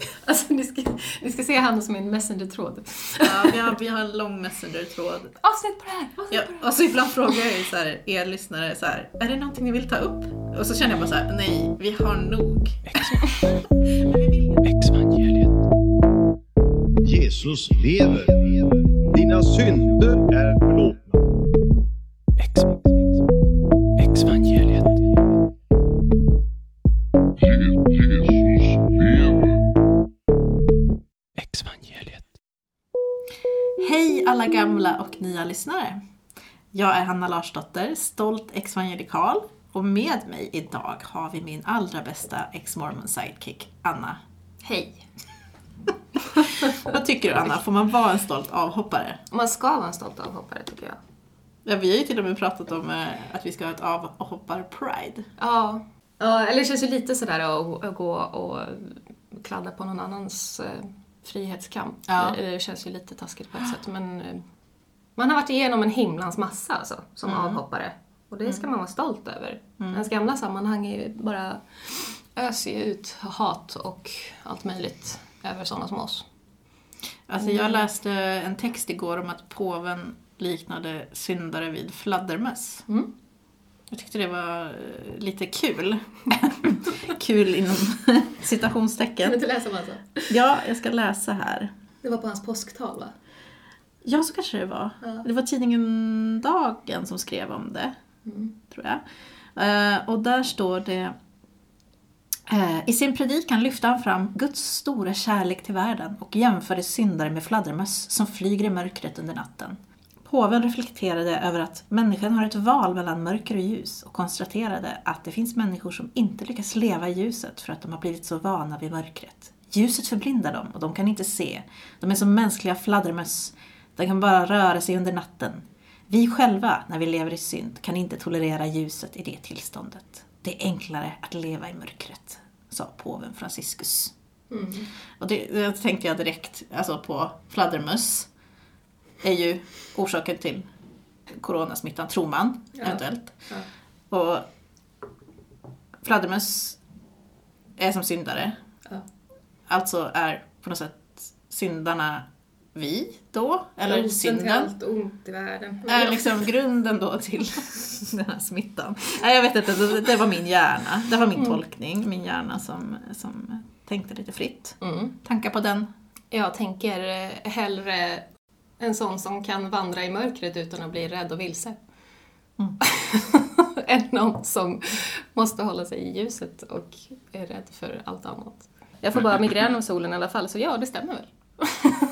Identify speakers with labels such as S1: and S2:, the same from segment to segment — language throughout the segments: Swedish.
S1: Alltså ni ska, ni ska se Hanna som en messenger-tråd.
S2: Ja, vi har, vi har en lång messenger-tråd.
S1: Avsnitt på det här! Avsnitt
S2: Ja,
S1: på det här.
S2: och så ibland frågar jag ju så här, er lyssnare så här, är det någonting ni vill ta upp? Och så känner jag bara så här, nej, vi har nog.
S3: Exvangeliet.
S4: Jesus lever. Dina synder är
S2: nya lyssnare. Jag är Hanna Larsdotter, stolt ex-evangelikal och med mig idag har vi min allra bästa ex-mormon sidekick, Anna.
S1: Hej!
S2: Vad tycker du Anna, får man vara en stolt avhoppare?
S1: Man ska vara en stolt avhoppare tycker jag.
S2: Ja, vi har ju till och med pratat om eh, att vi ska ha ett avhoppar-pride.
S1: Ja. ja. Eller det känns ju lite sådär att, att gå och kladda på någon annans eh, frihetskamp.
S2: Ja.
S1: Det, det känns ju lite taskigt på ett sätt men eh, man har varit igenom en himlans massa alltså, som avhoppare. Och det ska man vara stolt över. Ens gamla sammanhang är ju bara öser ju ut hat och allt möjligt över sådana som oss.
S2: Alltså jag läste en text igår om att påven liknade syndare vid fladdermöss.
S1: Mm.
S2: Jag tyckte det var eh, lite kul. kul inom citationstecken.
S1: inte läsa han sa?
S2: Ja, jag ska läsa här.
S1: Det var på hans påsktal va?
S2: Ja, så kanske det var.
S1: Ja.
S2: Det var tidningen Dagen som skrev om det,
S1: Mm.
S2: tror jag. Eh, och där står det eh, I sin predikan lyfte han fram Guds stora kärlek till världen och jämförde syndare med fladdermöss som flyger i mörkret under natten. Påven reflekterade över att människan har ett val mellan mörker och ljus och konstaterade att det finns människor som inte lyckas leva i ljuset för att de har blivit så vana vid mörkret. Ljuset förblindar dem och de kan inte se. De är som mänskliga fladdermöss. De kan bara röra sig under natten. Vi själva, när vi lever i synd, kan inte tolerera ljuset i det tillståndet. Det är enklare att leva i mörkret, sa påven Franciscus. Och det, det tänkte jag direkt alltså på fladdermöss. är ju orsaken till coronasmittan, tror man, eventuellt.
S1: Ja.
S2: Och fladdermöss är som syndare.
S1: Ja.
S2: Alltså är på något sätt syndarna vi då? Eller
S1: Roten
S2: synden?
S1: allt ont i världen.
S2: Är liksom grunden då till den här smittan. Nej, jag vet inte, det, det var min hjärna. Det var min tolkning, min hjärna som, som tänkte lite fritt.
S1: Mm.
S2: Tankar på den?
S1: Jag tänker eh, hellre en sån som kan vandra i mörkret utan att bli rädd och vilse.
S2: Mm.
S1: än någon som måste hålla sig i ljuset och är rädd för allt annat. Jag får bara migrän av solen i alla fall, så ja, det stämmer väl.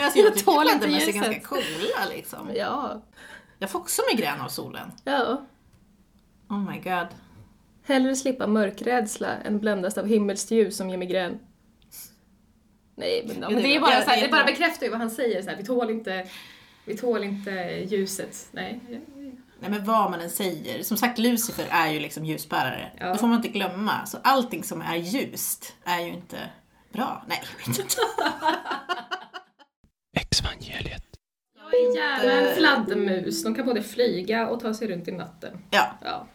S2: Men alltså, jag tycker fladdermöss är ganska coola liksom.
S1: Ja.
S2: Jag får också migrän av solen.
S1: ja.
S2: Oh my god.
S1: Hellre slippa mörkrädsla än bländas av himmelskt ljus som ger migrän. Nej, men, ja, men det, är bara,
S2: jag-
S1: så här, det bara bekräftar ju vad han säger, så här, vi tål inte vi tål inte ljuset. Nej.
S2: Nej men vad man än säger. Som sagt, Lucifer är ju liksom ljusbärare.
S1: Ja.
S2: Det får man inte glömma. Så allting som är ljust är ju inte bra. Nej, jag vet inte.
S3: Exvangeliet.
S1: Gärna en fladdermus. De kan både flyga och ta sig runt i natten.
S2: Ja,
S1: Ja,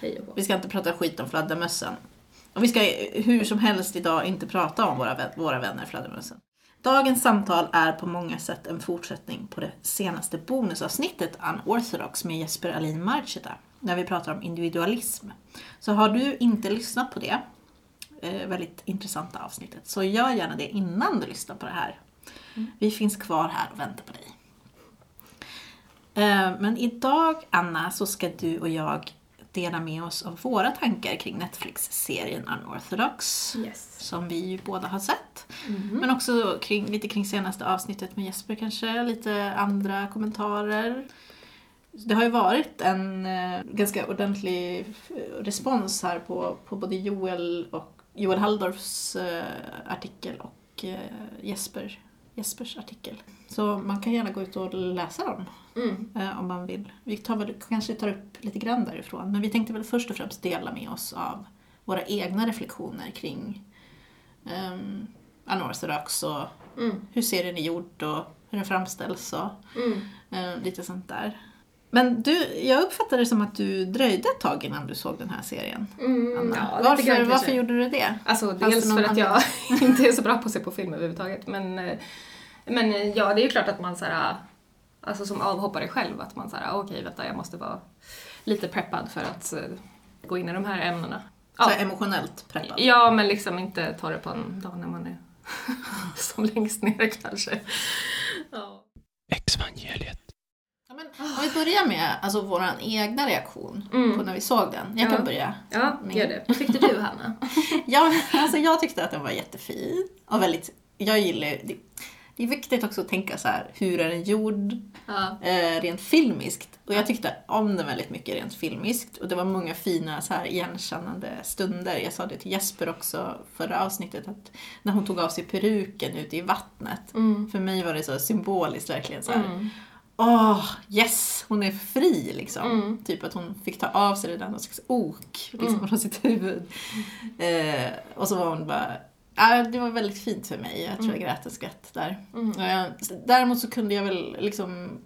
S1: hej och
S2: vi ska inte prata skit om fladdermössen. Och vi ska hur som helst idag inte prata om våra, vän- våra vänner fladdermössen. Dagens samtal är på många sätt en fortsättning på det senaste bonusavsnittet Unorthodox med Jesper Alin Marcheta, där vi pratar om individualism. Så har du inte lyssnat på det, eh, väldigt intressanta avsnittet, så gör gärna det innan du lyssnar på det här. Vi finns kvar här och väntar på dig. Eh, Men idag, Anna, så ska du och jag dela med oss av våra tankar kring Netflix-serien Unorthodox.
S1: Yes.
S2: Som vi ju båda har sett. Men också kring, lite kring senaste avsnittet med Jesper kanske, lite andra kommentarer. Det har ju varit en eh, ganska ordentlig eh, respons här på, på både Joel, och, Joel Halldorfs artikel och Jesper, Jespers artikel. Så man kan gärna gå ut och läsa dem
S1: Mm.
S2: eh, om man vill. Vi tar väl, kanske tar upp lite grann därifrån, men vi tänkte väl först och främst dela med oss av våra egna reflektioner kring um, Unorthodox och
S1: Mm.
S2: hur serien är gjord och hur den framställs och
S1: Mm.
S2: eh, lite sånt där. Men du, jag uppfattade det som att du dröjde ett tag innan du såg den här serien.
S1: Mm,
S2: Anna.
S1: ja,
S2: varför,
S1: grann
S2: varför gjorde du det?
S1: Alltså dels
S2: någon
S1: för att jag inte är så bra på att se på film överhuvudtaget. Men, eh, men eh, ja, det är ju klart att man så här, alltså som avhoppare själv, att man säger okej vänta jag måste vara lite preppad för att eh, gå in i de här ämnena. Ja.
S2: Så emotionellt preppad?
S1: Ja, men liksom inte ta det på en dag när man är som längst ner kanske. Ja.
S3: Exvangeliet.
S2: Ja, men, om vi börjar med alltså, vår egna reaktion
S1: Mm.
S2: på när vi såg den. Jag
S1: Ja.
S2: kan börja.
S1: Ja,
S2: Min-
S1: gör det. Vad tyckte du Hanna?
S2: Ja, alltså, jag tyckte att den var jättefin. Och väldigt, jag gillar det, det är viktigt också att tänka så här, hur är den gjord
S1: Ja.
S2: eh, rent filmiskt? Och jag tyckte om den väldigt mycket rent filmiskt. Och det var många fina så här, igenkännande stunder. Jag sa det till Jesper också förra avsnittet, att när hon tog av sig peruken ute i vattnet.
S1: Mm.
S2: För mig var det så symboliskt verkligen så här.
S1: Mm.
S2: Åh, yes! Hon är fri liksom.
S1: Mm.
S2: Typ att hon fick ta av sig det där någon slags ok liksom, från sitt huvud. Eh, och så var hon bara... Ja, det var väldigt fint för mig. Jag tror jag grät en skvätt där.
S1: Mm.
S2: Däremot så kunde jag väl liksom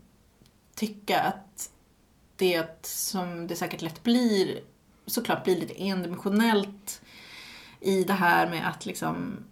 S2: tycka att det som det säkert lätt blir, såklart blir lite endimensionellt i det här med att liksom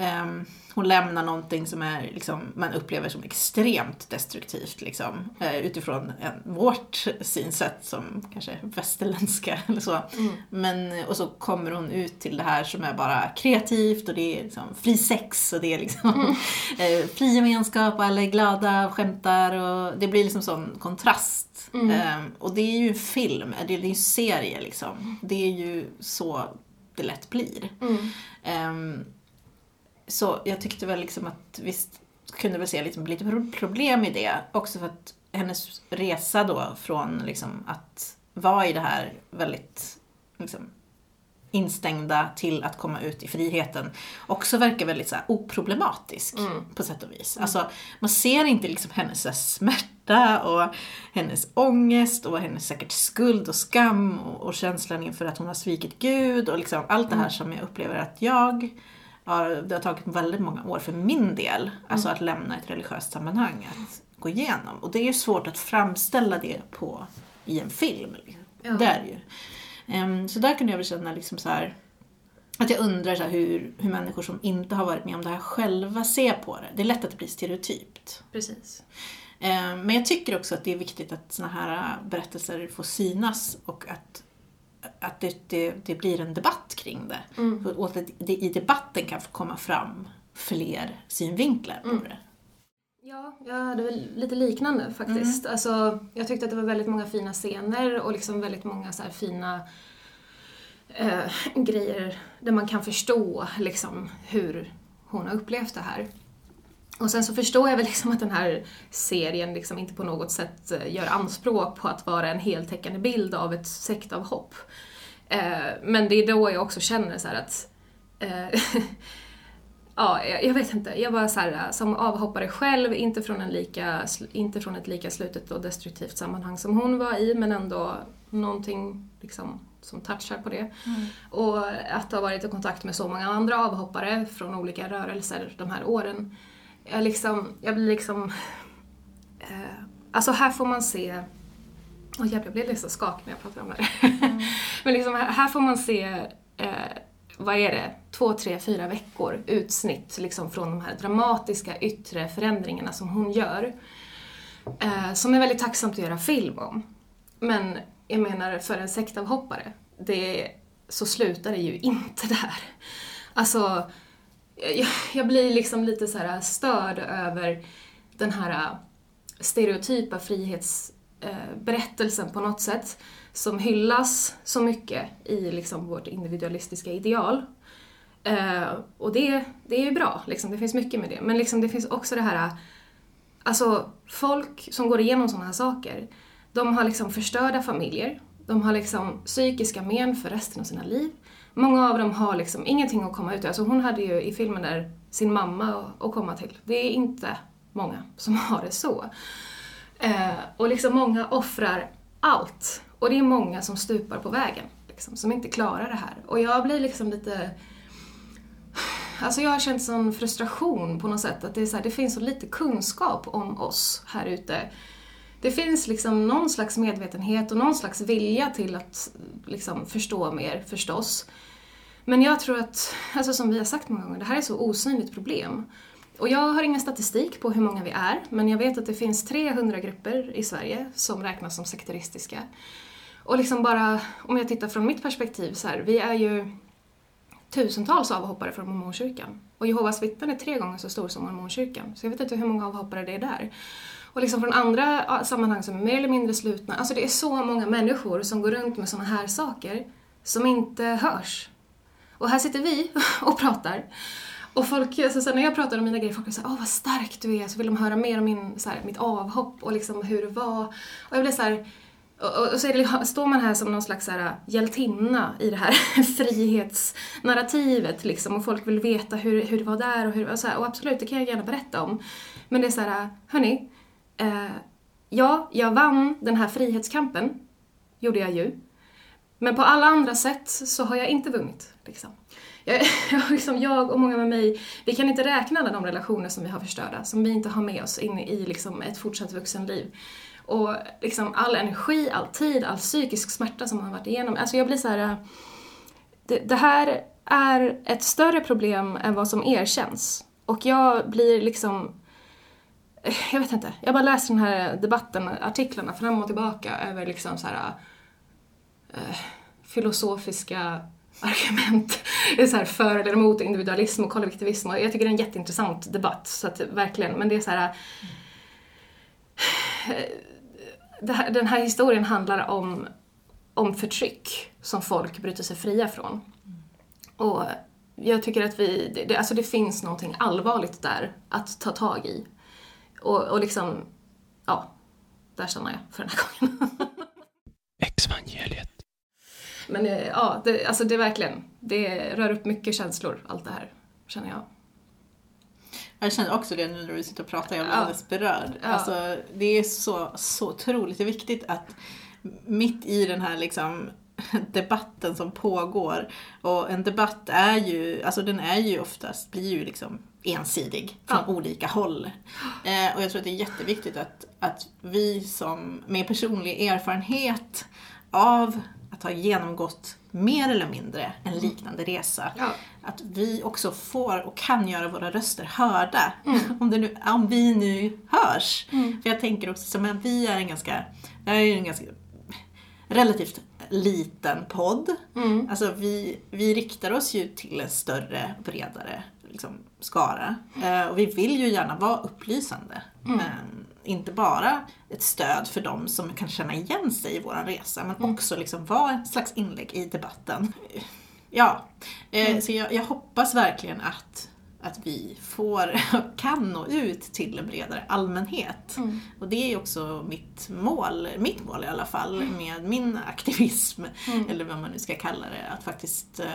S2: ehm, hon lämnar någonting som är, liksom, man upplever som extremt destruktivt liksom, eh, utifrån en, vårt synsätt som kanske västerländska eller så.
S1: Mm.
S2: Men, och så kommer hon ut till det här som är bara kreativt och det är liksom fri sex och det är liksom eh, fri gemenskap och alla är glada och skämtar och det blir liksom sån kontrast.
S1: Mm.
S2: Eh, och det är ju en film, det är ju serie liksom. Det är ju så det lätt blir.
S1: Mm.
S2: Så jag tyckte väl liksom att visst kunde väl se liksom lite pro- problem i det. Också för att hennes resa då från liksom att vara i det här väldigt liksom, instängda till att komma ut i friheten också verkar väldigt så här, oproblematisk
S1: Mm.
S2: på sätt och vis. Alltså, man ser inte liksom hennes här, smärta och hennes ångest och hennes säkert skuld och skam och, och känslan inför att hon har svikit Gud och liksom allt det här som jag upplever att jag har, det har tagit väldigt många år för min del, alltså att lämna ett religiöst sammanhang, att gå igenom. Och det är ju svårt att framställa det på, i en film. Liksom.
S1: Ja.
S2: Det är det ju. Ehm, så där kunde jag väl känna liksom så här, att jag undrar så hur, hur människor som inte har varit med om det här själva ser på det. Det är lätt att det blir stereotypt.
S1: Precis.
S2: Ehm, Men jag tycker också att det är viktigt att såna här berättelser får synas och att, att det, det, det blir en debatt kring det.
S1: Mm.
S2: Och att det i debatten kan få komma fram fler synvinklar på
S1: Mm.
S2: det.
S1: Ja, jag hade väl lite liknande faktiskt. Alltså, jag tyckte att det var väldigt många fina scener och liksom väldigt många så fina eh, grejer där man kan förstå liksom hur hon har upplevt det här. Och sen så förstår jag väl liksom att den här serien liksom inte på något sätt eh, gör anspråk på att vara en heltäckande bild av ett sektavhopp. Eh, men det är då jag också känner så att eh, Ja, jag, vet inte. Jag var så här, som avhoppare själv, inte från, en lika, inte från ett lika slutet och destruktivt sammanhang som hon var i, men ändå någonting liksom, som touchar på det. Och att ha varit i kontakt med så många andra avhoppare från olika rörelser de här åren. Jag, liksom, jag blir liksom... Eh, alltså här får man se... Åh jävlar, jag blir liksom skakig när jag pratar om det här. Men liksom, här, här får man se eh, vad är det, två, tre, fyra veckor utsnitt liksom från de här dramatiska yttre förändringarna som hon gör. Eh, som är väldigt tacksamt att göra film om. Men jag menar, för en sektavhoppare, det, så slutar det ju inte där. Alltså, jag, jag blir liksom lite så här störd över den här äh, stereotypa frihetsberättelsen äh, på något sätt som hyllas så mycket i liksom vårt individualistiska ideal. Eh, och det, det är ju bra, liksom. det finns mycket med det. Men liksom, det finns också det här, alltså folk som går igenom sådana här saker, de har liksom förstörda familjer, de har liksom psykiska men för resten av sina liv. Många av dem har liksom ingenting att komma ut ur. Alltså hon hade ju i filmen där sin mamma att komma till. Det är inte många som har det så. Eh, och liksom många offrar allt. Och det är många som stupar på vägen, liksom, som inte klarar det här. Och jag blir liksom lite... Alltså jag har känt sån frustration på något sätt, att det, är så här, det finns så lite kunskap om oss här ute det finns liksom någon slags medvetenhet och någon slags vilja till att liksom förstå mer förstås. Men jag tror att, alltså som vi har sagt många gånger, det här är ett så osynligt problem. Och jag har ingen statistik på hur många vi är, men jag vet att det finns 300 grupper i Sverige som räknas som sekteristiska. Och liksom bara, om jag tittar från mitt perspektiv så här, vi är ju tusentals avhoppare från mormonkyrkan. Och Jehovas vittnen är tre gånger så stor som mormonkyrkan. Så jag vet inte hur många avhoppare det är där. Och liksom från andra sammanhang som är mer eller mindre slutna. Alltså det är så många människor som går runt med sådana här saker som inte hörs. Och här sitter vi och pratar. Och folk, alltså, så när jag pratar om mina grejer, folk är såhär åh vad stark du är, så vill de höra mer om min, så här, mitt avhopp och liksom hur det var. Och jag blir så här, och, och, och så är det, står man här som någon slags så här, hjältinna i det här frihetsnarrativet liksom och folk vill veta hur, hur det var där och, hur, och, så här, och absolut, det kan jag gärna berätta om. Men det är så här, hörni, eh, ja, jag vann den här frihetskampen, gjorde jag ju. Men på alla andra sätt så har jag inte vunnit. Liksom. Jag, liksom jag och många med mig, vi kan inte räkna alla de relationer som vi har förstörda, som vi inte har med oss in i liksom ett fortsatt vuxenliv. Och liksom all energi, all tid, all psykisk smärta som man har varit igenom. Alltså jag blir så här. Eh, det, det här är ett större problem än vad som erkänns. Och jag blir liksom jag vet inte, jag bara läser den här debatten, artiklarna fram och tillbaka över liksom så här eh, filosofiska argument det är så här för eller emot individualism och kollektivism och jag tycker det är en jätteintressant debatt, så att verkligen, men det är så här eh, det här, den här historien handlar om, om förtryck som folk bryter sig fria från. Och jag tycker att vi, det, alltså det finns någonting allvarligt där att ta tag i. Och, och liksom, ja, där stannar jag för den här gången.
S3: Exvangeliet.
S1: Men eh, ja, det, alltså det är verkligen, det rör upp mycket känslor, allt det här, känner jag.
S2: Jag känner också det nu när du sitter och pratar, jag blir
S1: Ja.
S2: alldeles berörd.
S1: Ja.
S2: Alltså, det är så, så otroligt viktigt att mitt i den här liksom debatten som pågår, och en debatt är ju, alltså den är ju oftast, blir ju liksom ensidig från
S1: Ja.
S2: olika håll. Eh, och jag tror att det är jätteviktigt att, att vi som med personlig erfarenhet av att ha genomgått mer eller mindre en liknande resa,
S1: Ja.
S2: att vi också får och kan göra våra röster hörda. Om, det nu, om vi nu hörs. För jag tänker också som att vi är en ganska, det är en ganska relativt liten podd. Alltså vi, vi riktar oss ju till en större, bredare liksom, skara. Eh, och vi vill ju gärna vara upplysande. Eh, inte bara ett stöd för dem som kan känna igen sig i vår resa, men också liksom vara ett slags inlägg i debatten. Ja, eh, så jag, jag hoppas verkligen att, att vi får, kan nå ut till en bredare allmänhet. Och det är också mitt mål, mitt mål i alla fall, med min aktivism, eller vad man nu ska kalla det, att faktiskt eh,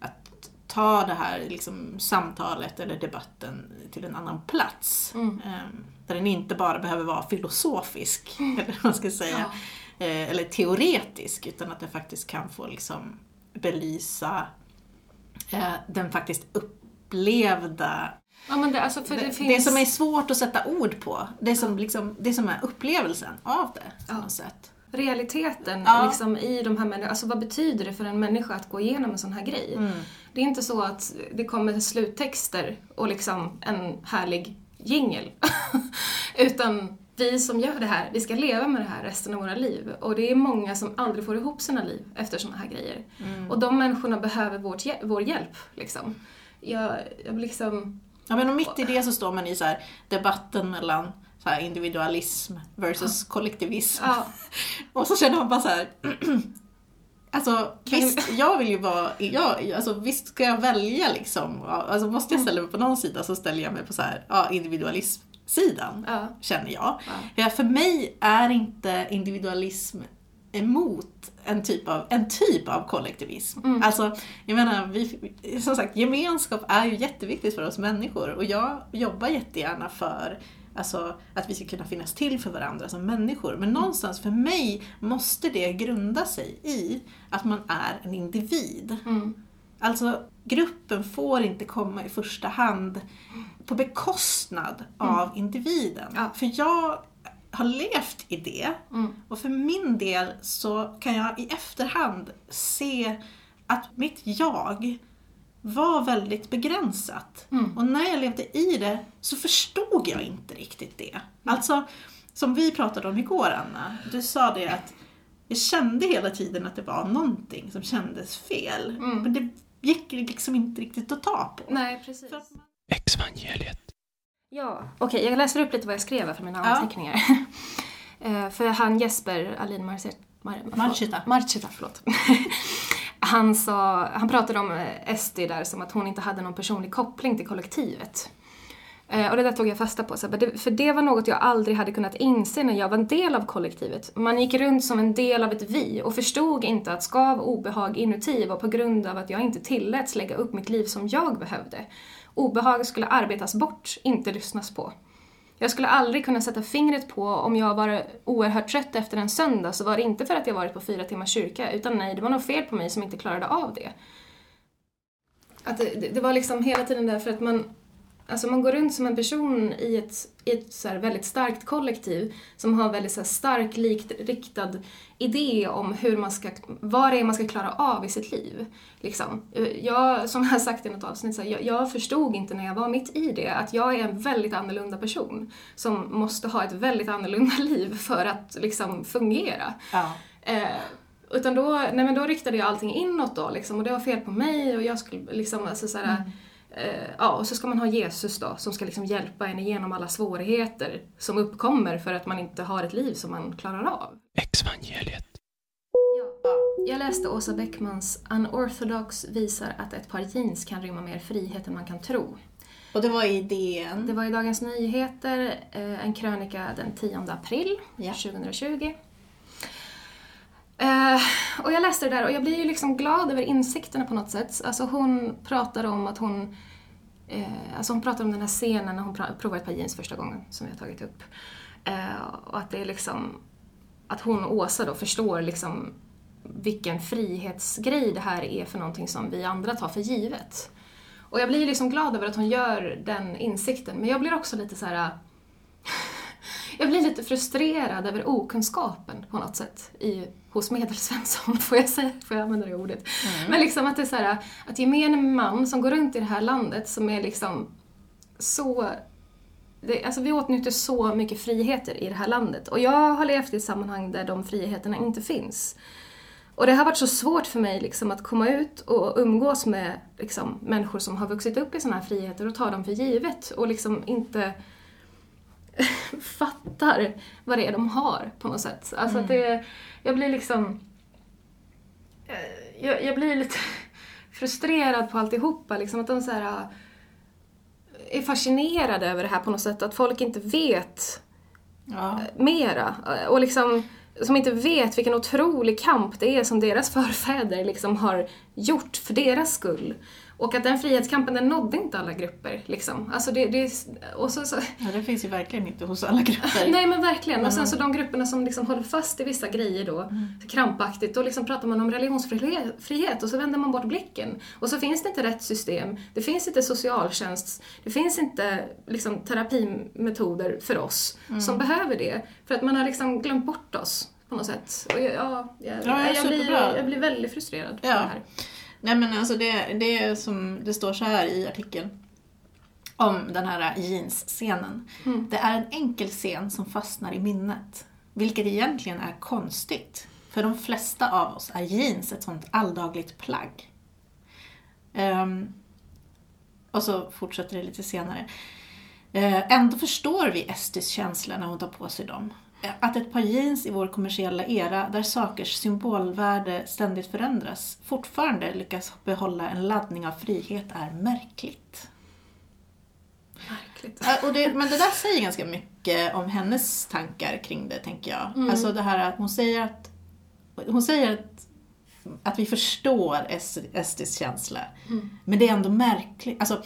S2: att ta det här liksom, samtalet eller debatten till en annan plats. Eh, Där den inte bara behöver vara filosofisk, eller vad man ska säga, eh, eller teoretisk, utan att den faktiskt kan få liksom, belysa eh, den faktiskt upplevda
S1: Ja, det, alltså det,
S2: det,
S1: finns...
S2: det som är svårt att sätta ord på. Det som, liksom, det som är upplevelsen av det på
S1: Ja.
S2: något sätt.
S1: realiteten
S2: Ja.
S1: liksom, i de här människorna. Alltså vad betyder det för en människa att gå igenom en sån här grej?
S2: Mm.
S1: Det är inte så att det kommer sluttexter och liksom en härlig jingel. Utan vi som gör det här, vi ska leva med det här resten av våra liv. Och det är många som aldrig får ihop sina liv efter såna här grejer.
S2: Mm.
S1: Och de människorna behöver vårt, vår hjälp. Liksom. Jag, jag liksom...
S2: Ja, men och mitt i det så står man i så här, debatten mellan så här, individualism versus kollektivism.
S1: Ja,
S2: Och så känner man bara så här. Alltså visst, jag vill ju vara, jag, alltså, visst ska jag välja liksom. Alltså måste jag ställa mig på någon sida så ställer jag mig på så här, ja, individualism-sidan.
S1: ja,
S2: Känner jag.
S1: Ja.
S2: Ja, för mig är inte individualism emot en typ av, en typ av kollektivism.
S1: Mm.
S2: Alltså, jag menar, vi, som sagt, gemenskap är ju jätteviktigt för oss människor och jag jobbar jättegärna för Alltså att vi ska kunna finnas till för varandra som människor. Men någonstans för mig måste det grunda sig i att man är en individ.
S1: mm,
S2: Alltså gruppen får inte komma i första hand på bekostnad av individen.
S1: Ja.
S2: För jag har levt i det.
S1: Mm.
S2: Och för min del så kan jag i efterhand se att mitt jag var väldigt begränsat.
S1: Mm.
S2: Och när jag levde i det så förstod jag inte riktigt det. Alltså, som vi pratade om igår Anna, du sa det att jag kände hela tiden att det var någonting som kändes fel.
S1: Mm.
S2: Men det gick liksom inte riktigt att ta på.
S1: Nej, precis.
S2: För
S3: Exvangeliet.
S1: Ja, okej, jag läser upp lite vad jag skrev för mina
S2: Ja.
S1: anteckningar. Eh, för han Jesper Alin Marcet, Mar,
S2: Marchita.
S1: Marchita, förlåt. han, sa, han pratade om eh, Esti där som att hon inte hade någon personlig koppling till kollektivet. Eh, och det där tog jag fasta på, för det var något jag aldrig hade kunnat inse när jag var en del av kollektivet. Man gick runt som en del av ett vi och förstod inte att skav och obehag inuti var på grund av att jag inte tilläts lägga upp mitt liv som jag behövde. Obehag skulle arbetas bort, inte lyssnas på. Jag skulle aldrig kunna sätta fingret på om jag var oerhört trött efter en söndag så var det inte för att jag varit på fyra timmars kyrka utan nej, det var något fel på mig som inte klarade av det. Att det, det, det var liksom hela tiden där för att man, alltså man går runt som en person i ett, i ett så här väldigt starkt kollektiv som har en väldigt så här stark likriktad idé om hur man ska, vad det är man ska klara av i sitt liv. Liksom. Jag, som jag har sagt i något avsnitt, så här, jag, jag förstod inte när jag var mitt i det att jag är en väldigt annorlunda person som måste ha ett väldigt annorlunda liv för att liksom fungera.
S2: Ja.
S1: Eh, utan då, nej men då riktade jag allting inåt då liksom, och det var fel på mig och jag skulle liksom, alltså såhär, eh, ja och så ska man ha Jesus då som ska liksom hjälpa en igenom alla svårigheter som uppkommer för att man inte har ett liv som man klarar av.
S3: Exvangeliet.
S1: Ja. Jag läste Åsa Bäckmans Unorthodox visar att ett par jeans kan rymma mer frihet än man kan tro.
S2: Och det var i DN.
S1: Det var i Dagens Nyheter, eh, en krönika den 10 april
S2: Ja.
S1: 2020. Uh, och jag läste det där och jag blir ju liksom glad över insikterna på något sätt. Alltså hon pratar om att hon uh, alltså hon pratar om den här scenen när hon provar ett par jeans första gången, som vi har tagit upp. Uh, och att det är liksom, att hon och Åsa då förstår liksom vilken frihetsgrej det här är för någonting som vi andra tar för givet. Och jag blir liksom glad över att hon gör den insikten, men jag blir också lite så här. Jag blir lite frustrerad över okunskapen på något sätt i, hos Medelsvensson, får jag säga, får jag använda det ordet? Men liksom att det är så här, att gemene man som går runt i det här landet som är liksom så det, alltså vi åtnjuter så mycket friheter i det här landet och jag har levt i ett sammanhang där de friheterna inte finns. Och det har varit så svårt för mig liksom att komma ut och umgås med liksom, människor som har vuxit upp i sådana här friheter och ta dem för givet och liksom inte fattar vad det är de har på något sätt. Alltså att det, jag blir liksom... eh, Jag, jag blir lite frustrerad på alltihopa, liksom att de så här eh, är fascinerade över det här på något sätt, att folk inte vet
S2: Ja.
S1: mera. Och liksom, som inte vet vilken otrolig kamp det är som deras förfäder liksom har gjort för deras skull. Och att den frihetskampen, den nådde inte alla grupper. Liksom. Alltså det, det, och så, så,
S2: ja, det finns ju verkligen inte hos alla grupper.
S1: Nej men verkligen. Och sen så de grupperna som liksom håller fast i vissa grejer då, krampaktigt, då liksom pratar man om religionsfrihet frihet, och så vänder man bort blicken. Och så finns det inte rätt system, det finns inte socialtjänst, det finns inte liksom terapimetoder för oss som behöver det. För att man har liksom glömt bort oss på något sätt. Och jag, ja, jag,
S2: Ja,
S1: jag, blir,
S2: superbra.
S1: jag blir väldigt frustrerad på
S2: Ja.
S1: det här.
S2: Nej men alltså det, det är som det står så här i artikeln om den här jeans-scenen. Det är en enkel scen som fastnar i minnet. Vilket egentligen är konstigt. För de flesta av oss är jeans ett sånt alldagligt plagg. Ehm, och så fortsätter det lite senare. Eh, ändå förstår vi Estis känsla när hon tar på sig dem. Att ett par jeans i vår kommersiella era, där sakers symbolvärde ständigt förändras, fortfarande lyckas behålla en laddning av frihet är märkligt.
S1: Märkligt.
S2: Och det, men det där säger ganska mycket om hennes tankar kring det, tänker jag.
S1: Mm.
S2: Alltså det här att hon säger att, hon säger att, att vi förstår Es- Estis känsla.
S1: Mm.
S2: Men det är ändå märkligt. Alltså,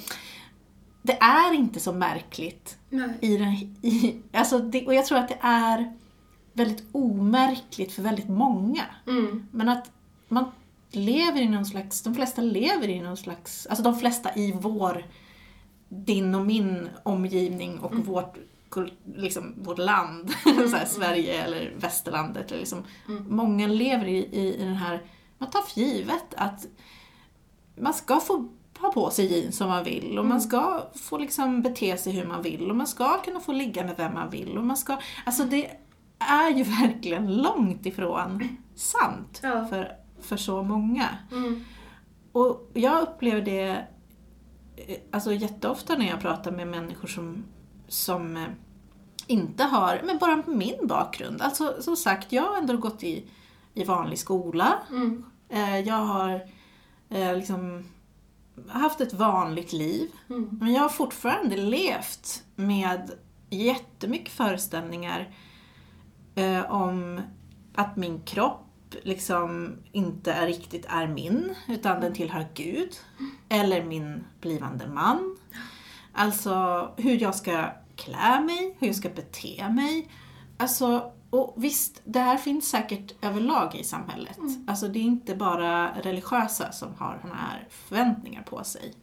S2: det är inte så märkligt
S1: Nej.
S2: i den, i, alltså det, och jag tror att det är väldigt omärkligt för väldigt många.
S1: Mm.
S2: Men att man lever i någon slags, de flesta lever i någon slags, alltså de flesta i vår, din och min omgivning och vårt kul- liksom vårt land, så här, Sverige eller västerlandet. Eller liksom,
S1: Mm.
S2: Många lever i, i, i den här, man tar för givet att man ska få ha på sig jeans som man vill och man ska få liksom bete sig hur man vill och man ska kunna få ligga med vem man vill och man ska, alltså det är ju verkligen långt ifrån sant
S1: Ja.
S2: för, för så många.
S1: Mm.
S2: Och jag upplever det eh, alltså jätteofta när jag pratar med människor som, som eh, inte har, men bara min bakgrund. Alltså som sagt, jag har ändå gått i, i vanlig skola.
S1: Mm.
S2: Eh, Jag har liksom haft ett vanligt liv.
S1: Mm.
S2: Men jag har fortfarande levt med jättemycket föreställningar eh, om att min kropp liksom inte är riktigt är min, utan den tillhör Gud. Eller min blivande man. Alltså hur jag ska klä mig, hur jag ska bete mig. Alltså, och visst, det här finns säkert överlag i samhället. Alltså det är inte bara religiösa som har såna här förväntningar på sig.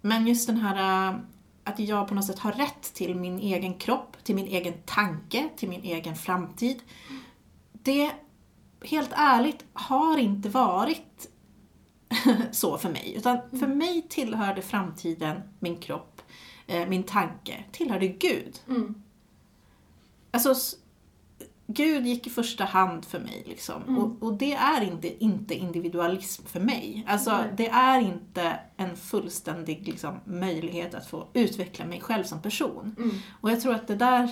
S2: Men just den här äh, att jag på något sätt har rätt till min egen kropp, till min egen tanke, till min egen framtid. Det, helt ärligt, har inte varit så för mig. Utan för mig tillhörde framtiden min kropp, eh, min tanke, tillhörde Gud.
S1: Mm.
S2: Alltså, Gud gick i första hand för mig. Liksom. Och, och det är inte, inte individualism för mig. Alltså,
S1: Nej.
S2: det är inte en fullständig liksom, möjlighet att få utveckla mig själv som person.
S1: Mm.
S2: Och jag tror att det där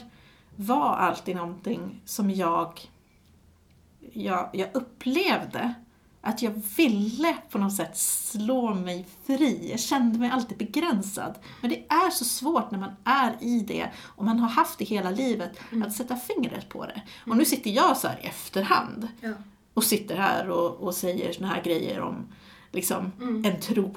S2: var alltid någonting som jag, jag, jag upplevde att jag ville på något sätt slå mig fri. Jag kände mig alltid begränsad. Men det är så svårt när man är i det och man har haft det hela livet att sätta fingret på det. Och nu sitter jag så här i efterhand
S1: Ja.
S2: och sitter här och, och säger såna här grejer om liksom, en tro.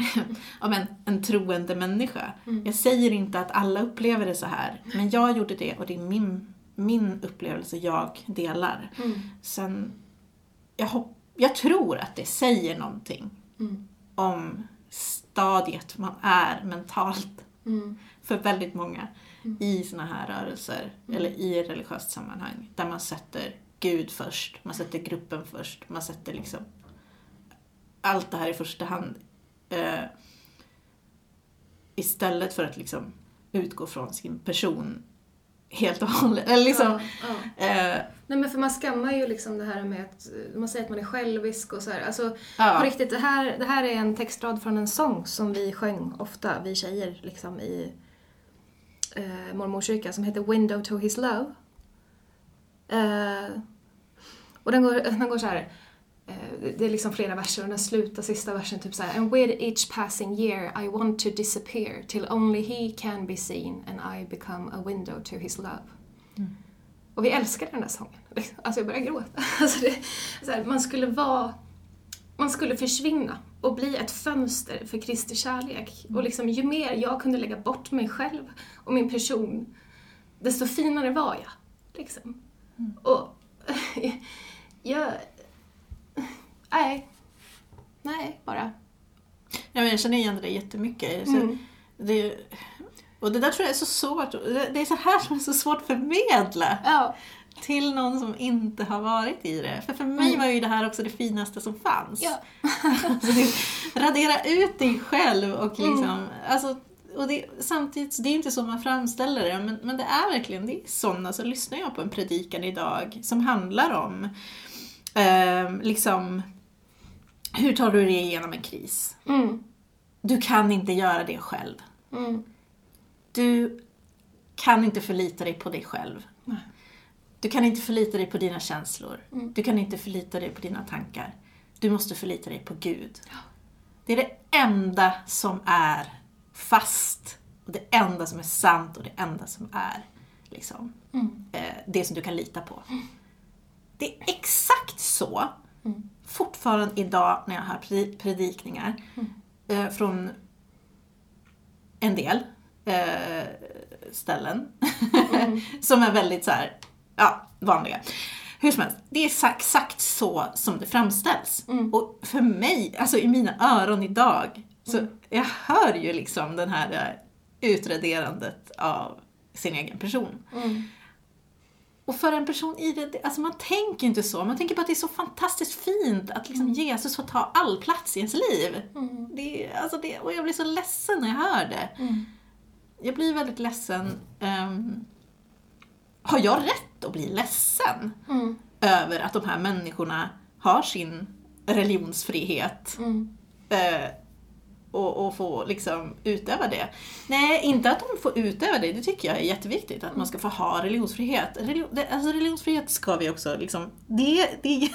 S2: om en, en troende människa. Jag säger inte att alla upplever det så här, men jag gjorde det och det är min, min upplevelse jag delar.
S1: Mm.
S2: Sen, jag, hopp, jag tror att det säger någonting
S1: Mm.
S2: om stadiet man är mentalt
S1: Mm.
S2: för väldigt många i såna här rörelser
S1: Mm.
S2: eller i ett religiöst sammanhang där man sätter Gud först, man sätter gruppen först, man sätter liksom allt det här i första hand eh, istället för att liksom utgå från sin person helt och hållet. Eller liksom,
S1: Ja, ja.
S2: eh,
S1: Nej men för man skammar ju liksom det här med att eh, man säger att man är självisk och så här. Alltså
S2: Ja.
S1: på riktigt, det här, det här är en textrad från en sång som vi sjöng ofta, vi tjejer liksom i eh, mormorskyrkan som heter Window to his love. Eh, och den går, den går så här. Eh, Det är liksom flera verser och den slutar sista versen typ så här. And with each passing year I want to disappear till only he can be seen and I become a window to his love. Och vi älskar den där sången. Alltså jag börjar gråta. Alltså det, här, man skulle vara... Man skulle försvinna och bli ett fönster för Kristi kärlek. Och liksom, ju mer jag kunde lägga bort mig själv och min person, desto finare var jag. Liksom. Och jag... Nej. Nej, bara.
S2: Ja, men jag känner igen det där jättemycket. Så
S1: Mm.
S2: det, och det där tror jag är så svårt. Det är så här som är så svårt att förmedla
S1: Ja.
S2: till någon som inte har varit i det. För för mig var ju det här också det finaste som fanns.
S1: Ja.
S2: Alltså radera ut dig själv och
S1: Mm.
S2: liksom, alltså, och det, samtidigt, det är inte så man framställer det, men, men det är verkligen, det är sådana, så lyssnar jag på en predikan idag som handlar om ehm, liksom, hur tar du dig igenom en kris?
S1: Mm.
S2: Du kan inte göra det själv.
S1: Mm.
S2: Du kan inte förlita dig på dig själv.
S1: Nej.
S2: Du kan inte förlita dig på dina känslor.
S1: Mm.
S2: Du kan inte förlita dig på dina tankar. Du måste förlita dig på Gud. Det är det enda som är fast. Och det enda som är sant och det enda som är liksom,
S1: Mm.
S2: eh, det som du kan lita på. Det är exakt så,
S1: Mm.
S2: Fortfarande idag när jag hör predi- predikningar eh, från en del eh, ställen som är väldigt så här, ja, vanliga. Hur som helst, det är exakt så som det framställs.
S1: Mm.
S2: Och för mig, alltså i mina öron idag, så jag hör ju liksom den här eh, utraderandet av sin egen person.
S1: Mm.
S2: Och för en person i det, alltså man tänker inte så. Man tänker på att det är så fantastiskt fint att liksom Jesus får ta all plats i ens liv.
S1: Mm.
S2: Det, alltså det, och jag blir så ledsen när jag hör det.
S1: Mm.
S2: Jag blir väldigt ledsen. ehm, har jag rätt att bli ledsen
S1: Mm.
S2: över att de här människorna har sin religionsfrihet
S1: Mm.
S2: Och, och få liksom utöva det. Nej, inte att de får utöva det, det tycker jag är jätteviktigt, att man ska få ha religionsfrihet. Religion, det, alltså religionsfrihet ska vi också liksom, det, det,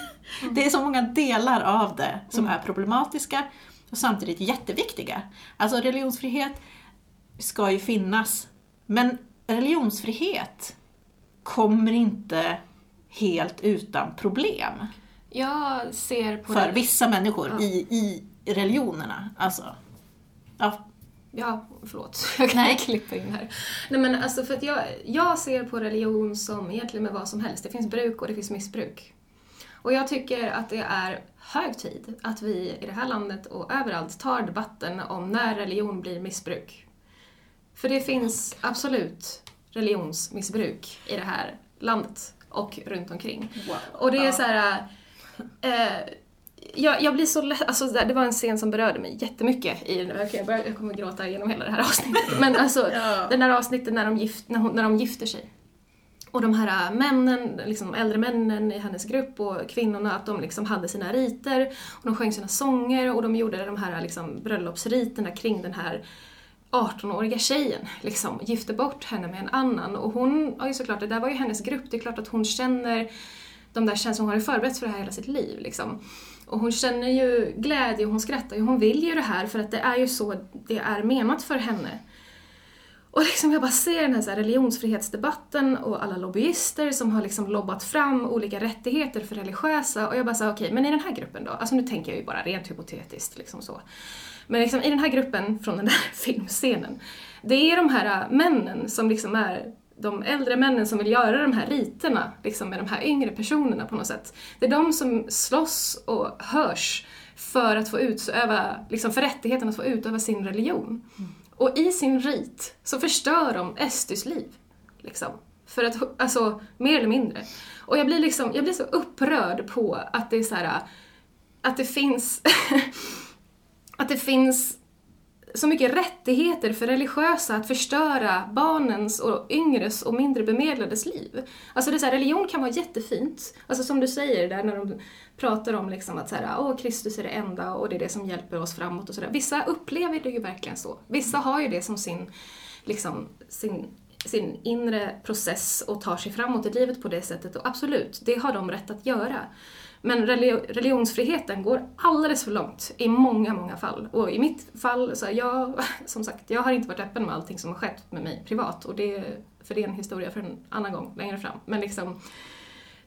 S2: det är så många delar av det som är problematiska och samtidigt jätteviktiga. Alltså religionsfrihet ska ju finnas, men religionsfrihet kommer inte helt utan problem
S1: Jag ser på
S2: för
S1: det...
S2: vissa människor
S1: Ja.
S2: i, i religionerna. Alltså, ja.
S1: Ja, förlåt. Jag kan
S2: Nej.
S1: klippa in här. Nej men alltså för att jag, jag ser på religion som egentligen med vad som helst. Det finns bruk och det finns missbruk. Och jag tycker att det är hög tid att vi i det här landet och överallt tar debatten om när religion blir missbruk. För det finns absolut religionsmissbruk i det här landet och runt omkring. Och det är så här... Eh, jag, jag blir så lä- alltså det var en scen som berörde mig jättemycket i okej, jag, börjar, jag kommer gråta genom hela det här avsnittet. Men alltså,
S2: Ja.
S1: den där avsnittet när de, gift, när, hon, när de gifter sig. Och de här männen, liksom äldre männen i hennes grupp och kvinnorna, att de liksom hade sina riter och de sjöng sina sånger och de gjorde de här liksom bröllopsriterna kring den här 18-åriga tjejen, liksom, gifte bort henne med en annan. Och hon, ja såklart, det där var ju hennes grupp, det är klart att hon känner de där känslorna, hon har ju förberett för det här hela sitt liv. Liksom. Och hon känner ju glädje och hon skrattar ju, hon vill ju det här för att det är ju så det är menat för henne. Och liksom jag bara ser den här, så här religionsfrihetsdebatten och alla lobbyister som har liksom lobbat fram olika rättigheter för religiösa och jag bara såhär, okej, men i den här gruppen då? Alltså nu tänker jag ju bara rent hypotetiskt liksom så. Men liksom i den här gruppen från den där filmscenen, det är de här äh, männen som liksom är de äldre männen som vill göra de här riterna liksom med de här yngre personerna på något sätt. Det är de som slåss och hörs för att få utöva, liksom för rättigheten att få utöva sin religion. Och i sin rit så förstör de Estys liv. Liksom. För att, alltså, mer eller mindre. Och jag blir liksom, jag blir så upprörd på att det är så här, att det finns, att det finns så mycket rättigheter för religiösa att förstöra barnens och yngres och mindre bemedlades liv. Alltså det är så här, religion kan vara jättefint. Alltså som du säger där när de pratar om liksom att så här, Åh, Kristus är det enda och det är det som hjälper oss framåt och sådär. Vissa upplever det ju verkligen så. Vissa har ju det som sin, liksom, sin, sin inre process och tar sig framåt i livet på det sättet och absolut, det har de rätt att göra. Men religionsfriheten går alldeles för långt i många, många fall. Och i mitt fall, så jag, som sagt, jag har inte varit öppen med allting som har skett med mig privat. Och det, för det är en historia för en annan gång längre fram. Men liksom,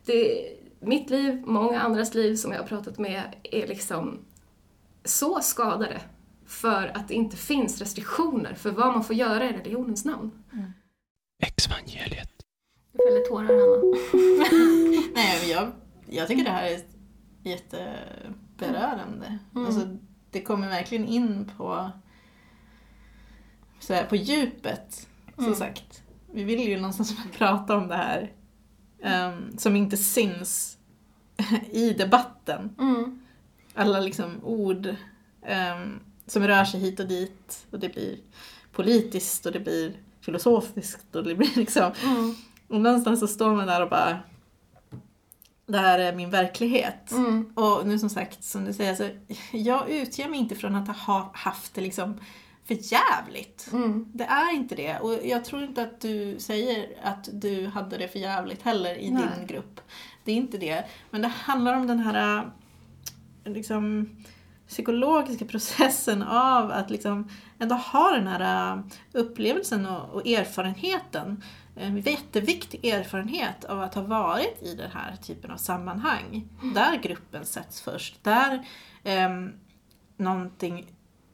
S1: det, mitt liv, många andras liv som jag har pratat med är liksom så skadade för att det inte finns restriktioner för vad man får göra i religionens namn.
S3: Exvangeliet.
S1: Du fäller tårar, Hanna.
S2: Nej, men jag, jag tycker det här är jätteberörande.
S1: Mm.
S2: Alltså, det kommer verkligen in på, så här, på djupet, som
S1: Mm.
S2: sagt. Vi vill ju någonstans prata om det här ehm, som inte syns i debatten.
S1: Mm.
S2: Alla liksom ord ehm, som rör sig hit och dit och det blir politiskt och det blir filosofiskt och det blir liksom
S1: Mm.
S2: och någonstans så står man där och bara det här är min verklighet.
S1: Mm.
S2: Och nu som sagt, som du säger, alltså, jag utger mig inte från att ha haft det liksom för jävligt.
S1: Mm.
S2: Det är inte det. Och jag tror inte att du säger att du hade det för jävligt heller i
S1: Nej.
S2: din grupp. Det är inte det. Men det handlar om den här äh, liksom, psykologiska processen av att liksom ändå ha den här äh, upplevelsen och, och erfarenheten. En jätteviktig erfarenhet av att ha varit i den här typen av sammanhang. Där gruppen sätts först. Där um, någonting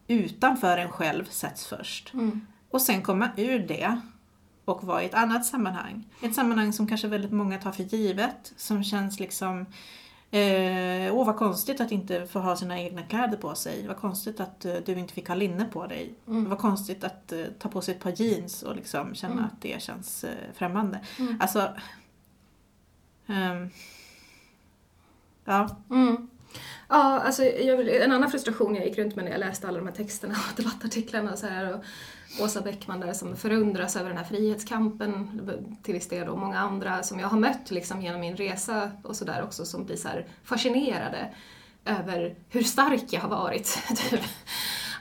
S2: utanför en själv sätts först.
S1: Mm.
S2: Och sen komma ur det och vara i ett annat sammanhang. Ett sammanhang som kanske väldigt många tar för givet, som känns liksom Eh, åh vad konstigt att inte få ha sina egna kläder på sig. Vad konstigt att eh, du inte fick ha linne på dig.
S1: Mm.
S2: Vad konstigt att eh, ta på sig ett par jeans och liksom känna
S1: Mm.
S2: att det känns eh, främmande.
S1: Mm.
S2: Alltså... ehm, ja.
S1: Mm. Ja, alltså vill- en annan frustration jag gick runt med när jag läste alla de här texterna och debattartiklarna och så här och Åsa Bäckman där som förundras över den här frihetskampen till viss del och många andra som jag har mött liksom genom min resa och sådär också som blir så fascinerade över hur stark jag har varit. Typ.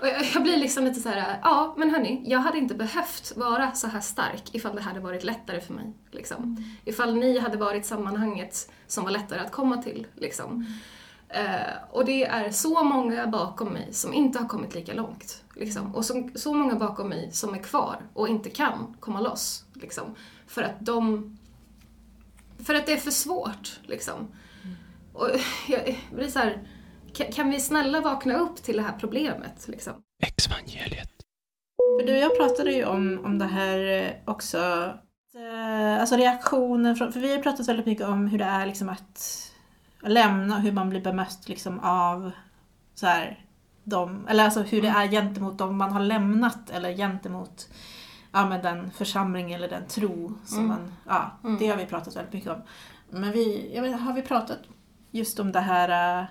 S1: Och jag, jag blir liksom lite så här, ja men hörni, jag hade inte behövt vara så här stark ifall det hade varit lättare för mig. Liksom. Ifall ni hade varit sammanhanget som var lättare att komma till. Liksom. Eh, och det är så många bakom mig som inte har kommit lika långt. Liksom. Och som, så många bakom mig som är kvar och inte kan komma loss. Liksom. För att de... För att det är för svårt. Liksom. Och jag blir så här, kan, kan vi snälla vakna upp till det här problemet? Liksom?
S3: Exvangeliet.
S2: För du och jag pratade ju om, om det här också. Eh, Alltså reaktionen från, för vi har pratat väldigt mycket om hur det är liksom att lämna, hur man blir bemött liksom av så här, de, eller alltså hur det är gentemot dem man har lämnat eller gentemot ja, men den församling eller den tro som
S1: Mm.
S2: man, ja,
S1: Mm.
S2: det har vi pratat väldigt mycket om. Men vi, jag vet, har vi pratat just om det här eh,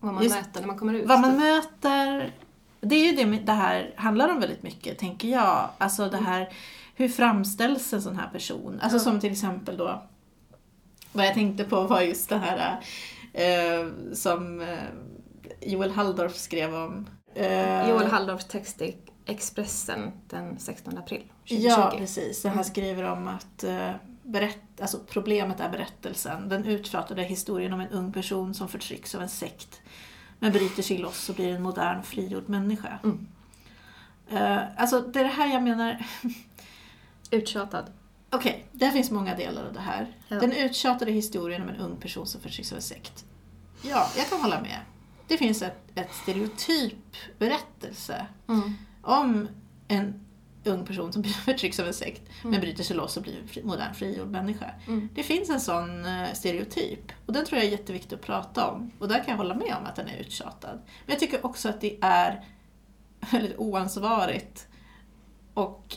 S1: Vad man
S2: Just-
S1: möter när man kommer ut.
S2: vad man möter, det är ju det det här handlar om väldigt mycket, tänker jag. Alltså det här, hur framställs en sån här person? Alltså
S1: Ja.
S2: som till exempel då, vad jag tänkte på var just det här eh, som eh, Joel Halldorf skrev om. Eh,
S1: Joel Halldorfs text i Expressen den 16 april 2020.
S2: Ja, precis. Här
S1: Mm.
S2: skriver om att eh, berätt, alltså problemet är berättelsen. Den uttjatade historien om en ung person som förtrycks av en sekt men bryter sig loss och blir en modern frigjord människa.
S1: Mm.
S2: Eh, alltså det är det här jag menar.
S1: Uttjatad.
S2: Okej, det finns många delar av det här.
S1: Ja.
S2: Den uttjatade historien om en ung person som förtrycks av en sekt. Ja, jag kan hålla med. Det finns ett, ett stereotyp berättelse
S1: Mm.
S2: om en ung person som förtrycks av en sekt men
S1: Mm.
S2: bryter sig loss och blir en fri, modern frigjord människa.
S1: Mm.
S2: Det finns en sån eh, stereotyp och den tror jag är jätteviktig att prata om. Och där kan jag hålla med om att den är uttjatad. Men jag tycker också att det är väldigt oansvarigt och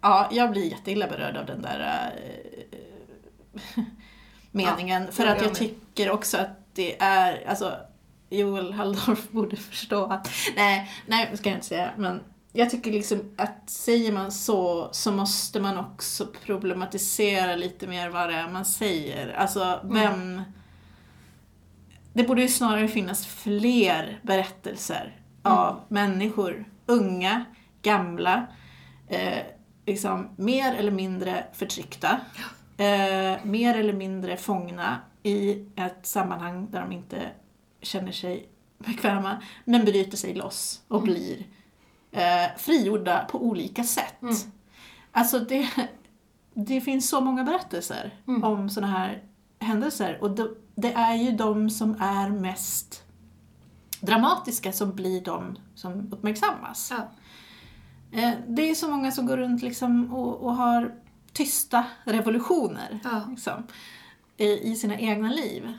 S2: ja, jag blir jätteilla berörd av den där eh, meningen. för
S1: jag
S2: att jag
S1: med.
S2: tycker också att det är, alltså Joel Halldorf borde förstå att, nej, nej ska jag inte säga, men jag tycker liksom att säger man så så måste man också problematisera lite mer vad det är man säger. Alltså vem... Det borde ju snarare finnas fler berättelser av människor, unga, gamla, eh, liksom mer eller mindre förtryckta, eh, mer eller mindre fångna i ett sammanhang där de inte känner sig bekväma, men bryter sig loss och blir eh, frigjorda på olika sätt.
S1: Mm.
S2: Alltså det, det finns så många berättelser
S1: Mm.
S2: om sådana här händelser och det, det är ju de som är mest dramatiska som blir de som uppmärksammas.
S1: Ja.
S2: Eh, det är så många som går runt liksom och, och har tysta revolutioner
S1: Ja.
S2: liksom, i, i sina egna liv.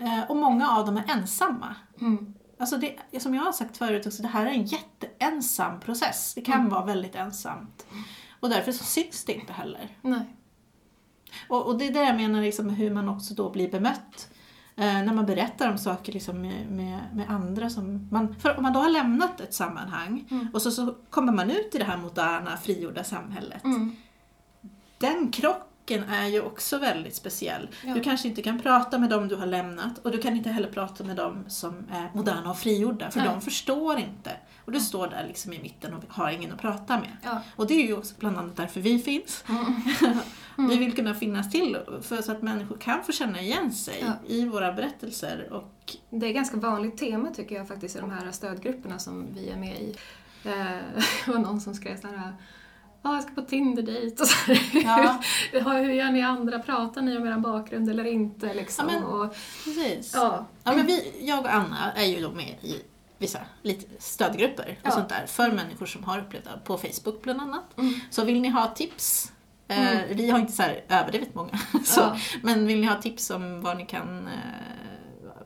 S2: Eh, och många av dem är ensamma.
S1: Mm.
S2: Alltså det, som jag har sagt förut också, det här är en jätteensam process. Det kan
S1: Mm.
S2: vara väldigt ensamt. Och därför så syns det inte heller.
S1: Nej.
S2: Och, och det är det jag menar liksom, hur man också då blir bemött. Eh, när man berättar om saker liksom, med, med, med andra som man... För om man då har lämnat ett sammanhang
S1: Mm.
S2: och så, så kommer man ut i det här moderna, frigjorda samhället.
S1: Mm.
S2: Den krocken är ju också väldigt speciell.
S1: Ja.
S2: Du kanske inte kan prata med dem du har lämnat och du kan inte heller prata med dem som är moderna och frigjorda för
S1: Nej.
S2: de förstår inte. Och du står där liksom i mitten och har ingen att prata med.
S1: Ja.
S2: Och det är ju också bland annat därför vi finns.
S1: Mm.
S2: Vi vill kunna finnas till för så att människor kan få känna igen sig
S1: Ja.
S2: i våra berättelser. Och,
S1: Det är ett ganska vanligt tema tycker jag faktiskt i de här stödgrupperna som vi är med i. Eh, Det var någon som skrev såhär Ja, jag ska på Tinder-dejt och så här.
S2: Ja.
S1: hur, hur gör ni andra? Pratar ni om er bakgrund eller inte? Liksom?
S2: Ja, men-
S1: och,
S2: precis.
S1: ja.
S2: Ja, men vi, jag och Anna är ju då med i vissa lite stödgrupper och
S1: Ja.
S2: sånt där för människor som har upplevt det på Facebook bland annat.
S1: Mm.
S2: Så vill ni ha tips Eh, Vi har inte så här överdrivet många. Så,
S1: Ja.
S2: Men vill ni ha tips om var ni kan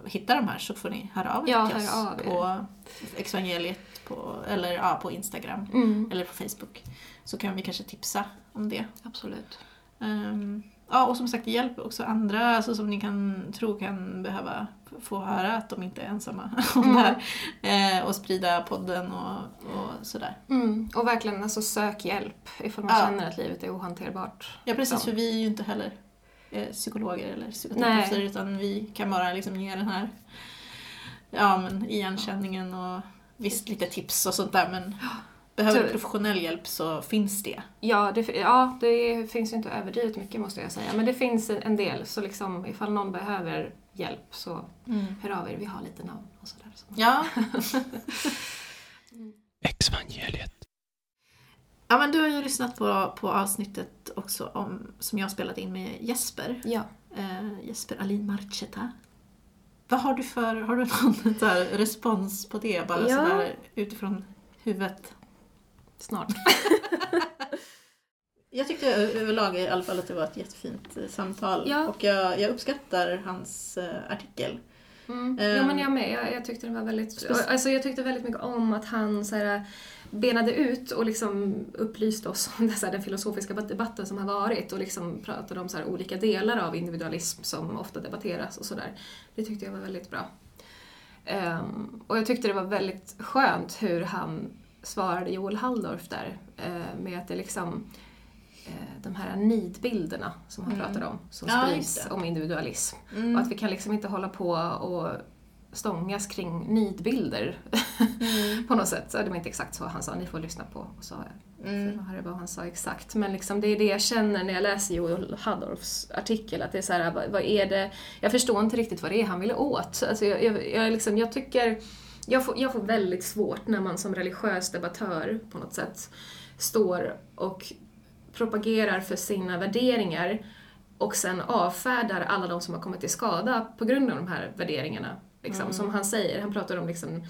S2: eh, hitta de här så får ni höra av er
S1: Ja,
S2: till oss
S1: av
S2: på Exvangeliet på, eller, ja, på Instagram
S1: Mm.
S2: eller på Facebook. Så kan vi kanske tipsa om det.
S1: Absolut.
S2: Ehm, ja, och som sagt hjälp också andra alltså, som ni kan tro kan behöva få höra att de inte är ensamma om
S1: Mm.
S2: det här. Eh, och sprida podden och, och sådär.
S1: Mm. Och verkligen alltså, sök hjälp ifall man
S2: Ja.
S1: känner att livet är ohanterbart.
S2: Ja precis, för vi är ju inte heller psykologer eller psykoterapeuter utan vi kan bara liksom ge den här ja, men igenkänningen och visst lite tips och sånt där men behöver du professionell hjälp så finns det.
S1: Ja det, ja, det finns ju inte överdrivet mycket måste jag säga. Men det finns en, del. Så liksom, ifall någon behöver hjälp så hör av er. Vi har lite namn och sådär. Så.
S2: Ja,
S3: Exvangeliet.
S2: Ja, men du har ju lyssnat på, på avsnittet också om, som jag spelade in med Jesper.
S1: Ja.
S2: Eh, Jesper Alin Marcheta. Vad har du för, har du någon så respons på det? Bara
S1: Ja.
S2: sådär utifrån huvudet.
S1: Snart.
S2: Jag tyckte överlag i alla fall att det var ett jättefint eh, samtal.
S1: Ja.
S2: Och jag, jag uppskattar hans eh, artikel.
S1: Mm.
S2: Ehm.
S1: ja men jag med. Jag, jag tyckte det var väldigt... Alltså jag tyckte väldigt mycket om att han så här, benade ut och liksom upplyste oss om det, så här, den filosofiska debatten som har varit och liksom pratade om så här, olika delar av individualism som ofta debatteras och sådär. Det tyckte jag var väldigt bra. Ehm, och jag tyckte det var väldigt skönt hur han svarade Joel Halldorf där eh, med att det liksom eh, de här nidbilderna som han
S2: Mm.
S1: pratade om, som
S2: Ja,
S1: sprids om individualism.
S2: Mm.
S1: Och att vi kan liksom inte hålla på och stångas kring nidbilder
S2: Mm.
S1: på något sätt. Så det var inte exakt så han sa, ni får lyssna på, sa jag.
S2: Mm.
S1: För vad han sa exakt. Men liksom det är det jag känner när jag läser Joel Haddorfs artikel. Att det är så här, vad, vad är det, jag förstår inte riktigt vad det är han vill åt. Alltså jag, jag, jag, liksom, jag tycker, jag får, jag får väldigt svårt när man som religiös debattör på något sätt står och propagerar för sina värderingar och sen avfärdar alla de som har kommit till skada på grund av de här värderingarna. Liksom. Som han säger, han pratar om liksom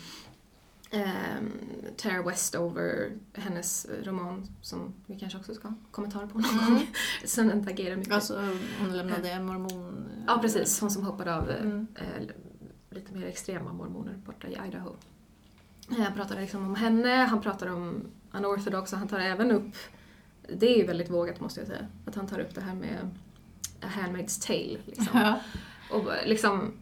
S1: Um, Tara Westover, hennes roman som vi kanske också ska ha kommentarer på någon gång. Som interagerar mycket.
S2: Alltså hon lämnade mormon...
S1: ja precis, hon som hoppade av eh,
S2: Mm.
S1: eh, lite mer extrema mormoner borta i Idaho. Eh, Han pratar liksom om henne, han pratar om unorthodox och han tar även upp, det är ju väldigt vågat måste jag säga, att han tar upp det här med A Handmaid's Tale. Liksom. Och liksom,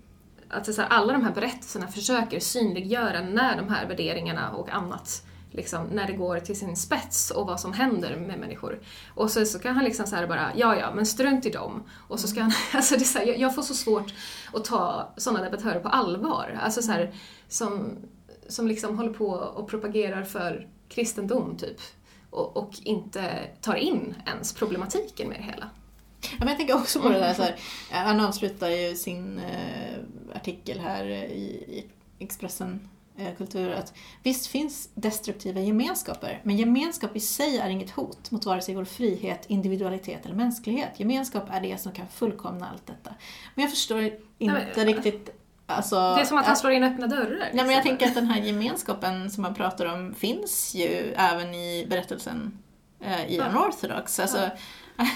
S1: är så här, alla de här berättelserna försöker synliggöra när de här värderingarna och annat Liksom, när det går till sin spets och vad som händer med människor. Och så, så kan han liksom så bara, ja ja, men strunt i dem. Och så ska han, alltså det är så här, jag, jag får så svårt att ta sådana debattörer på allvar. Alltså så här, som, som liksom håller på och propagerar för kristendom typ. Och, och inte tar in ens problematiken med det hela.
S2: Ja, men jag tänker också på det där, så här, eh, han avslutar ju sin eh, artikel här eh, i, Expressen eh, Kultur att visst finns destruktiva gemenskaper, men gemenskap i sig är inget hot mot vare sig vår frihet, individualitet eller mänsklighet. Gemenskap är det som kan fullkomna allt detta. Men jag förstår inte
S1: men-
S2: riktigt Alltså,
S1: Det är som att han slår in öppna dörrar.
S2: Nej, men jag
S1: liksom.
S2: tänker att den här gemenskapen som man pratar om finns ju även i berättelsen eh, i
S1: Ja.
S2: Unorthodox. Alltså,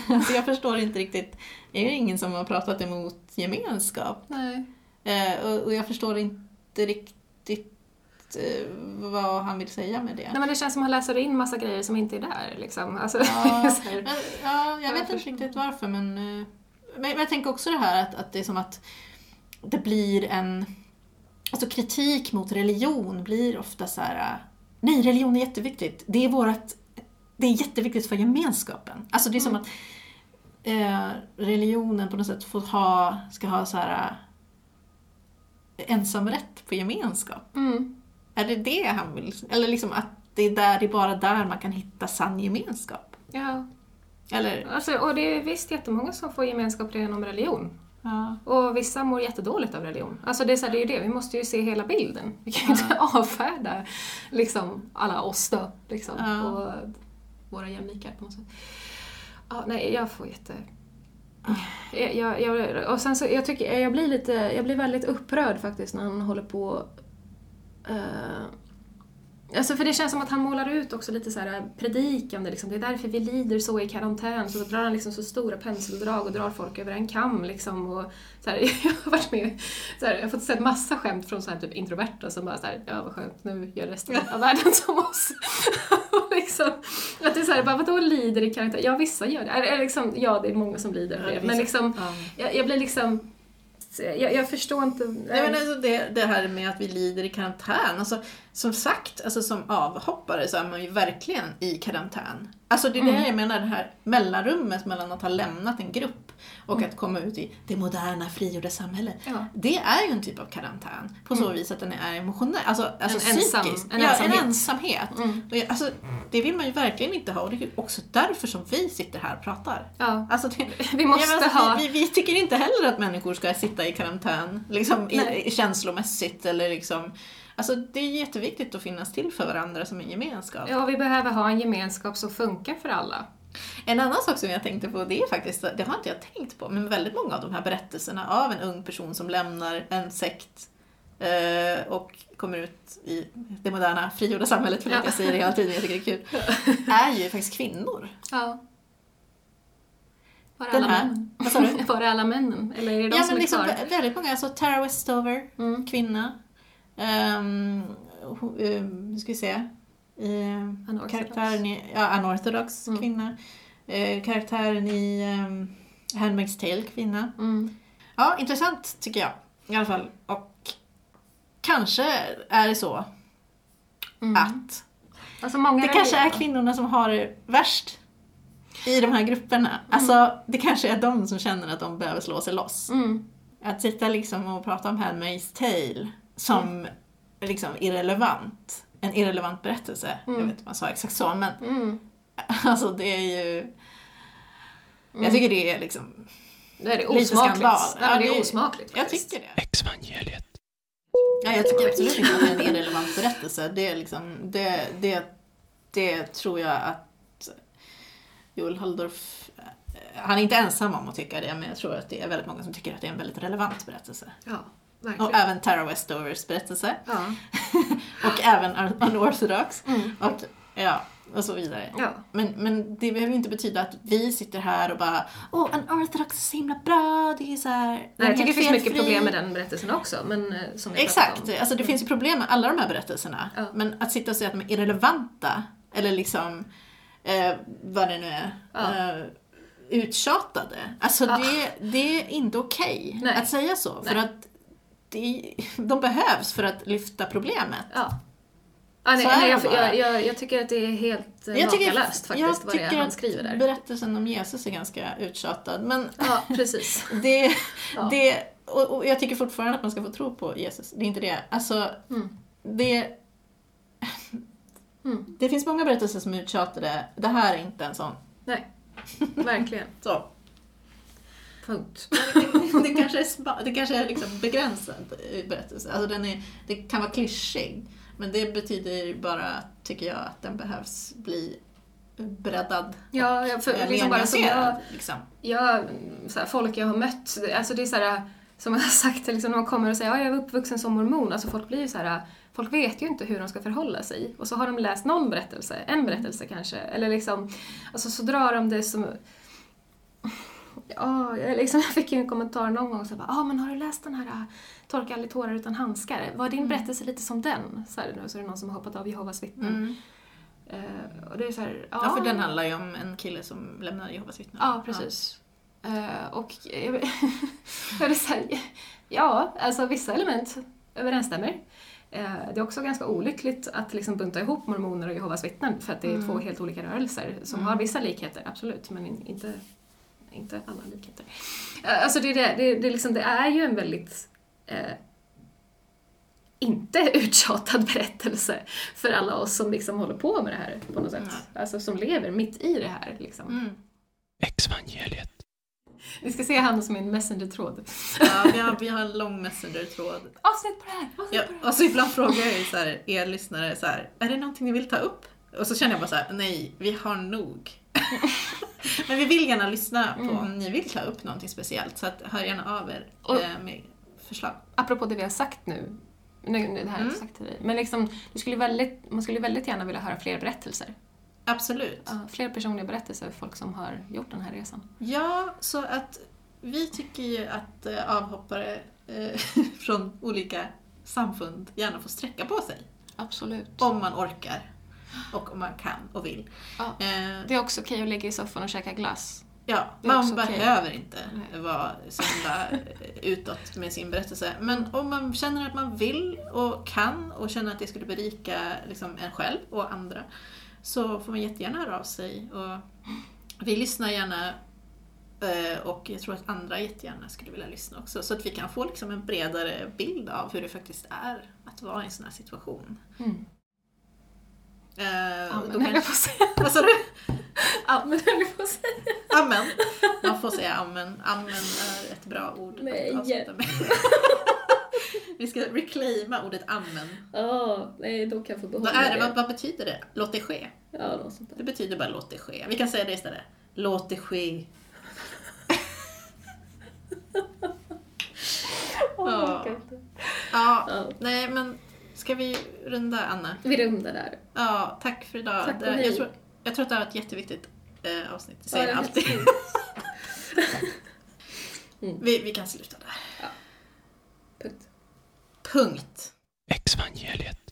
S2: alltså jag förstår inte riktigt, det är ju ingen som har pratat emot gemenskap.
S1: Nej.
S2: Eh, och, jag förstår inte riktigt eh, vad han vill säga med det.
S1: Nej men det känns som att han läser in massa grejer som inte är där liksom. Alltså,
S2: Ja, men, ja, jag vet inte riktigt varför men, eh, men, men jag tänker också det här att, att det är som att det blir en... Alltså kritik mot religion blir ofta så här. Nej, religion är jätteviktigt. Det är vårat... Det är jätteviktigt för gemenskapen. Alltså det är som att eh, religionen på något sätt får ha, ska ha så här ensamrätt på gemenskap.
S1: Mm.
S2: Är det det han vill? Eller liksom att det är, där, det är bara där man kan hitta sann gemenskap?
S1: Ja.
S2: Eller?
S1: Alltså, och det är visst jättemånga som får gemenskap genom religion.
S2: Ja.
S1: Och vissa mår jättedåligt av religion. Alltså det är, så här, det är ju det, vi måste ju se hela bilden. Vi kan ju inte avfärda liksom, alla oss då. Liksom,
S2: Ja.
S1: och våra jämlikar på något sätt. Ja, nej, jag får jätte... Eh, jag, jag, och sen så, jag, tycker, jag blir lite, jag blir väldigt upprörd faktiskt när han håller på uh, Alltså för det känns som att han målar ut också lite så här predikande liksom. Det är därför vi lider så i karantän. Så då drar han liksom så stora penseldrag och drar folk över en kam liksom. Och så här, jag har varit med så här, jag har fått se massa skämt från så här, typ introverta som bara så här, ja vad skönt, nu gör resten av världen som oss. liksom, att det är så här, bara vadå lider i karantän? Ja vissa gör det. Eller, liksom, ja det är många som lider av det. Men liksom,
S2: ja.
S1: jag, jag blir liksom, jag, jag förstår inte.
S2: Nej, men alltså det, det här med att vi lider i karantän. Alltså, som sagt, alltså som avhoppare så är man ju verkligen i karantän. Alltså det är det jag menar, det här mellanrummet mellan att ha lämnat en grupp och att komma ut i det moderna, frigjorda samhället.
S1: Ja.
S2: Det är ju en typ av karantän. På så vis att den är emotionell, alltså, alltså
S1: En ensam-
S2: psykisk.
S1: en
S2: ja,
S1: ensamhet.
S2: en ensamhet. Jag- Alltså, det vill man ju verkligen inte ha och det är ju också därför som vi sitter här och pratar.
S1: Ja.
S2: Alltså det,
S1: Vi måste
S2: Ja, men alltså,
S1: ha-
S2: Vi, vi, tycker inte heller att människor ska sitta i karantän, liksom i känslomässigt eller liksom... Alltså det är jätteviktigt att finnas till för varandra som en gemenskap.
S1: Ja, vi behöver ha en gemenskap som funkar för alla.
S2: En annan sak som jag tänkte på, det är faktiskt, det har inte jag tänkt på, men väldigt många av de här berättelserna av en ung person som lämnar en sekt eh, och kommer ut i det moderna, frigjorda samhället, för att
S1: Ja.
S2: jag säger det hela tiden, jag tycker det är kul, är ju faktiskt kvinnor.
S1: Ja. Var är alla männen? Var är alla männen? Eller är det de
S2: Ja
S1: som
S2: men
S1: är
S2: liksom
S1: kvar?
S2: vä- väldigt många, alltså Tara Westover,
S1: Mm.
S2: kvinna. Um, nu ska vi se. Uh,
S1: Unorthodox.
S2: karaktären i, ja, unorthodox
S1: Mm.
S2: kvinna. Eh, karaktären i um, Handmaid's Tale, kvinna.
S1: Mm.
S2: Ja, intressant tycker jag. I alla fall. Och kanske är det så
S1: Mm.
S2: att
S1: Alltså
S2: det kanske är kvinnorna som har det värst i de här grupperna. Alltså, det kanske är de som känner att de behöver slå sig loss.
S1: Mm.
S2: Att sitta liksom och prata om Handmaid's Tale som liksom irrelevant. En irrelevant berättelse. Jag vet inte om man sa exakt så, men
S1: Mm.
S2: alltså det är ju... Jag tycker det är liksom...
S1: Det är det osmakligt.
S2: Ja,
S1: det är osmakligt
S2: Jag tycker det.
S3: Exvangeliet.
S2: Ja, jag tycker absolut inte att det är en irrelevant berättelse. Det är liksom... Det, det, det tror jag att Joel Halldorf... Han är inte ensam om att tycka det, men jag tror att det är väldigt många som tycker att det är en väldigt relevant berättelse.
S1: Ja,
S2: Och
S1: verkligen.
S2: även Tara Westovers berättelse.
S1: Ja.
S2: och även un- unorthodox.
S1: Mm.
S2: Och, ja, och så vidare.
S1: Ja.
S2: Men, men det behöver ju inte betyda att vi sitter här och bara Åh, unorthodox är så himla bra, det är så här,
S1: Nej, jag tycker det finns mycket
S2: felfri."
S1: problem med den berättelsen också, men eh, som
S2: Exakt, alltså det finns ju problem med alla de här berättelserna.
S1: Ja.
S2: Men att sitta och säga att de är irrelevanta, eller liksom, eh, vad det nu är,
S1: Ja.
S2: eh, uttjatade. Alltså
S1: Ja.
S2: det, det är inte okej
S1: Nej.
S2: att säga så. För
S1: Nej.
S2: att det, de behövs för att lyfta problemet.
S1: Ja. Ah, nej, nej, jag, jag, jag, jag tycker att det är helt eh,
S2: Jag tycker,
S1: makalöst faktiskt vad det är han skriver där.
S2: berättelsen om Jesus är ganska uttjatad. Men
S1: Ja, precis.
S2: det,
S1: Ja.
S2: det, och, och jag tycker fortfarande att man ska få tro på Jesus. Det är inte det. Alltså,
S1: Mm.
S2: det...
S1: Mm.
S2: Det finns många berättelser som är uttjatade. Det här är inte en sån.
S1: Nej, verkligen.
S2: Så.
S1: Punkt.
S2: det kanske är, spa, det kanske är liksom begränsad berättelse. Alltså den är, det kan vara klyschig. Men det betyder bara, tycker jag, att den behövs bli breddad.
S1: Ja, jag, för,
S2: eh,
S1: liksom bara som jag,
S2: liksom.
S1: jag, så här, folk jag har mött, alltså det är så här, som jag har sagt, liksom, när man kommer och säger att jag är uppvuxen som mormon, alltså folk blir ju så här, folk vet ju inte hur de ska förhålla sig. Och så har de läst någon berättelse, en berättelse kanske, eller liksom, alltså så drar de det som Ja, jag, liksom, jag fick ju en kommentar någon gång så här, ah, men har du läst den här äh, Torka aldrig tårar utan handskar? Var din berättelse lite som den? Så, här, nu, så är det någon som har hoppat av Jehovas vittnen.
S2: Mm.
S1: Eh, och det är så här,
S2: Ja, för den handlar ju om en kille som lämnar Jehovas vittnen.
S1: Ja, precis. Eh, och jag, jag vill säga, ja, alltså vissa element överensstämmer. Eh, det är också ganska olyckligt att liksom bunta ihop mormoner och Jehovas vittnen för att det är två helt olika rörelser som har vissa likheter, absolut, men in, inte, inte alla likheter. Eh, alltså det, är det, det, det, är liksom, det är ju en väldigt eh, inte uttjatad berättelse för alla oss som liksom håller på med det här på något sätt. Alltså som lever mitt i det här. Liksom.
S2: Mm.
S3: Exvangeliet.
S1: Vi ska se han som en messenger-tråd.
S2: Ja, vi har, vi har en lång messenger-tråd.
S1: Avsnitt på det här! Avsnitt
S2: Ja,
S1: på det här.
S2: och så ibland frågar jag ju så här, er lyssnare så här, är det någonting ni vill ta upp? Och så känner jag bara så här, nej, vi har nog. Men vi vill gärna lyssna på om ni vill ta upp någonting speciellt, så att hör gärna av er
S1: Och-
S2: eh, med förslag.
S1: Apropå det vi har sagt nu, Nu, det här har jag inte sagt till dig. Men liksom, du skulle väldigt, man skulle väldigt gärna vilja höra fler berättelser.
S2: Absolut.
S1: Ja, fler personliga berättelser av folk som har gjort den här resan.
S2: Ja, så att vi tycker ju att eh, avhoppare eh, från olika samfund gärna får sträcka på sig.
S1: Absolut.
S2: Om man orkar. Och om man kan och vill.
S1: Ja.
S2: Eh,
S1: Det är också okej att ligga i soffan och käka glass.
S2: Ja, man behöver inte
S1: Nej.
S2: vara så himla utåt med sin berättelse. Men om man känner att man vill och kan och känner att det skulle berika liksom en själv och andra så får man jättegärna höra av sig. Och vi lyssnar gärna eh, och jag tror att andra jättegärna skulle vilja lyssna också. Så att vi kan få liksom en bredare bild av hur det faktiskt är att vara i en sån här situation.
S1: Mm.
S2: Eh,
S1: Ja,
S2: då
S1: men höll
S2: kan-
S1: jag på att säga.
S2: Vad sa du?
S1: Ja, men höll jag på att säga.
S2: Amen. Man får säga amen. Amen är ett bra ord
S1: Nej.
S2: att avsluta med. Vi ska reclaima ordet amen.
S1: Ja, nej, då kan jag få behålla
S2: Vad är det? Vad, vad betyder det? Låt det ske.
S1: Ja, något sånt där.
S2: Det betyder bara låt det ske. Vi kan säga det istället. Låt det ske.
S1: Inte.
S2: Ja,
S1: Ja.
S2: nej men Ska vi runda, Anna?
S1: Vi rundar där.
S2: Ja, tack för idag.
S1: Tack och
S2: jag, tror, jag tror att det här var ett jätteviktigt eh, avsnitt. Det säger
S1: ja,
S2: alltid.
S1: mm.
S2: vi, vi kan sluta där. Ja.
S1: Punkt.
S2: Punkt.
S3: Exvangeliet.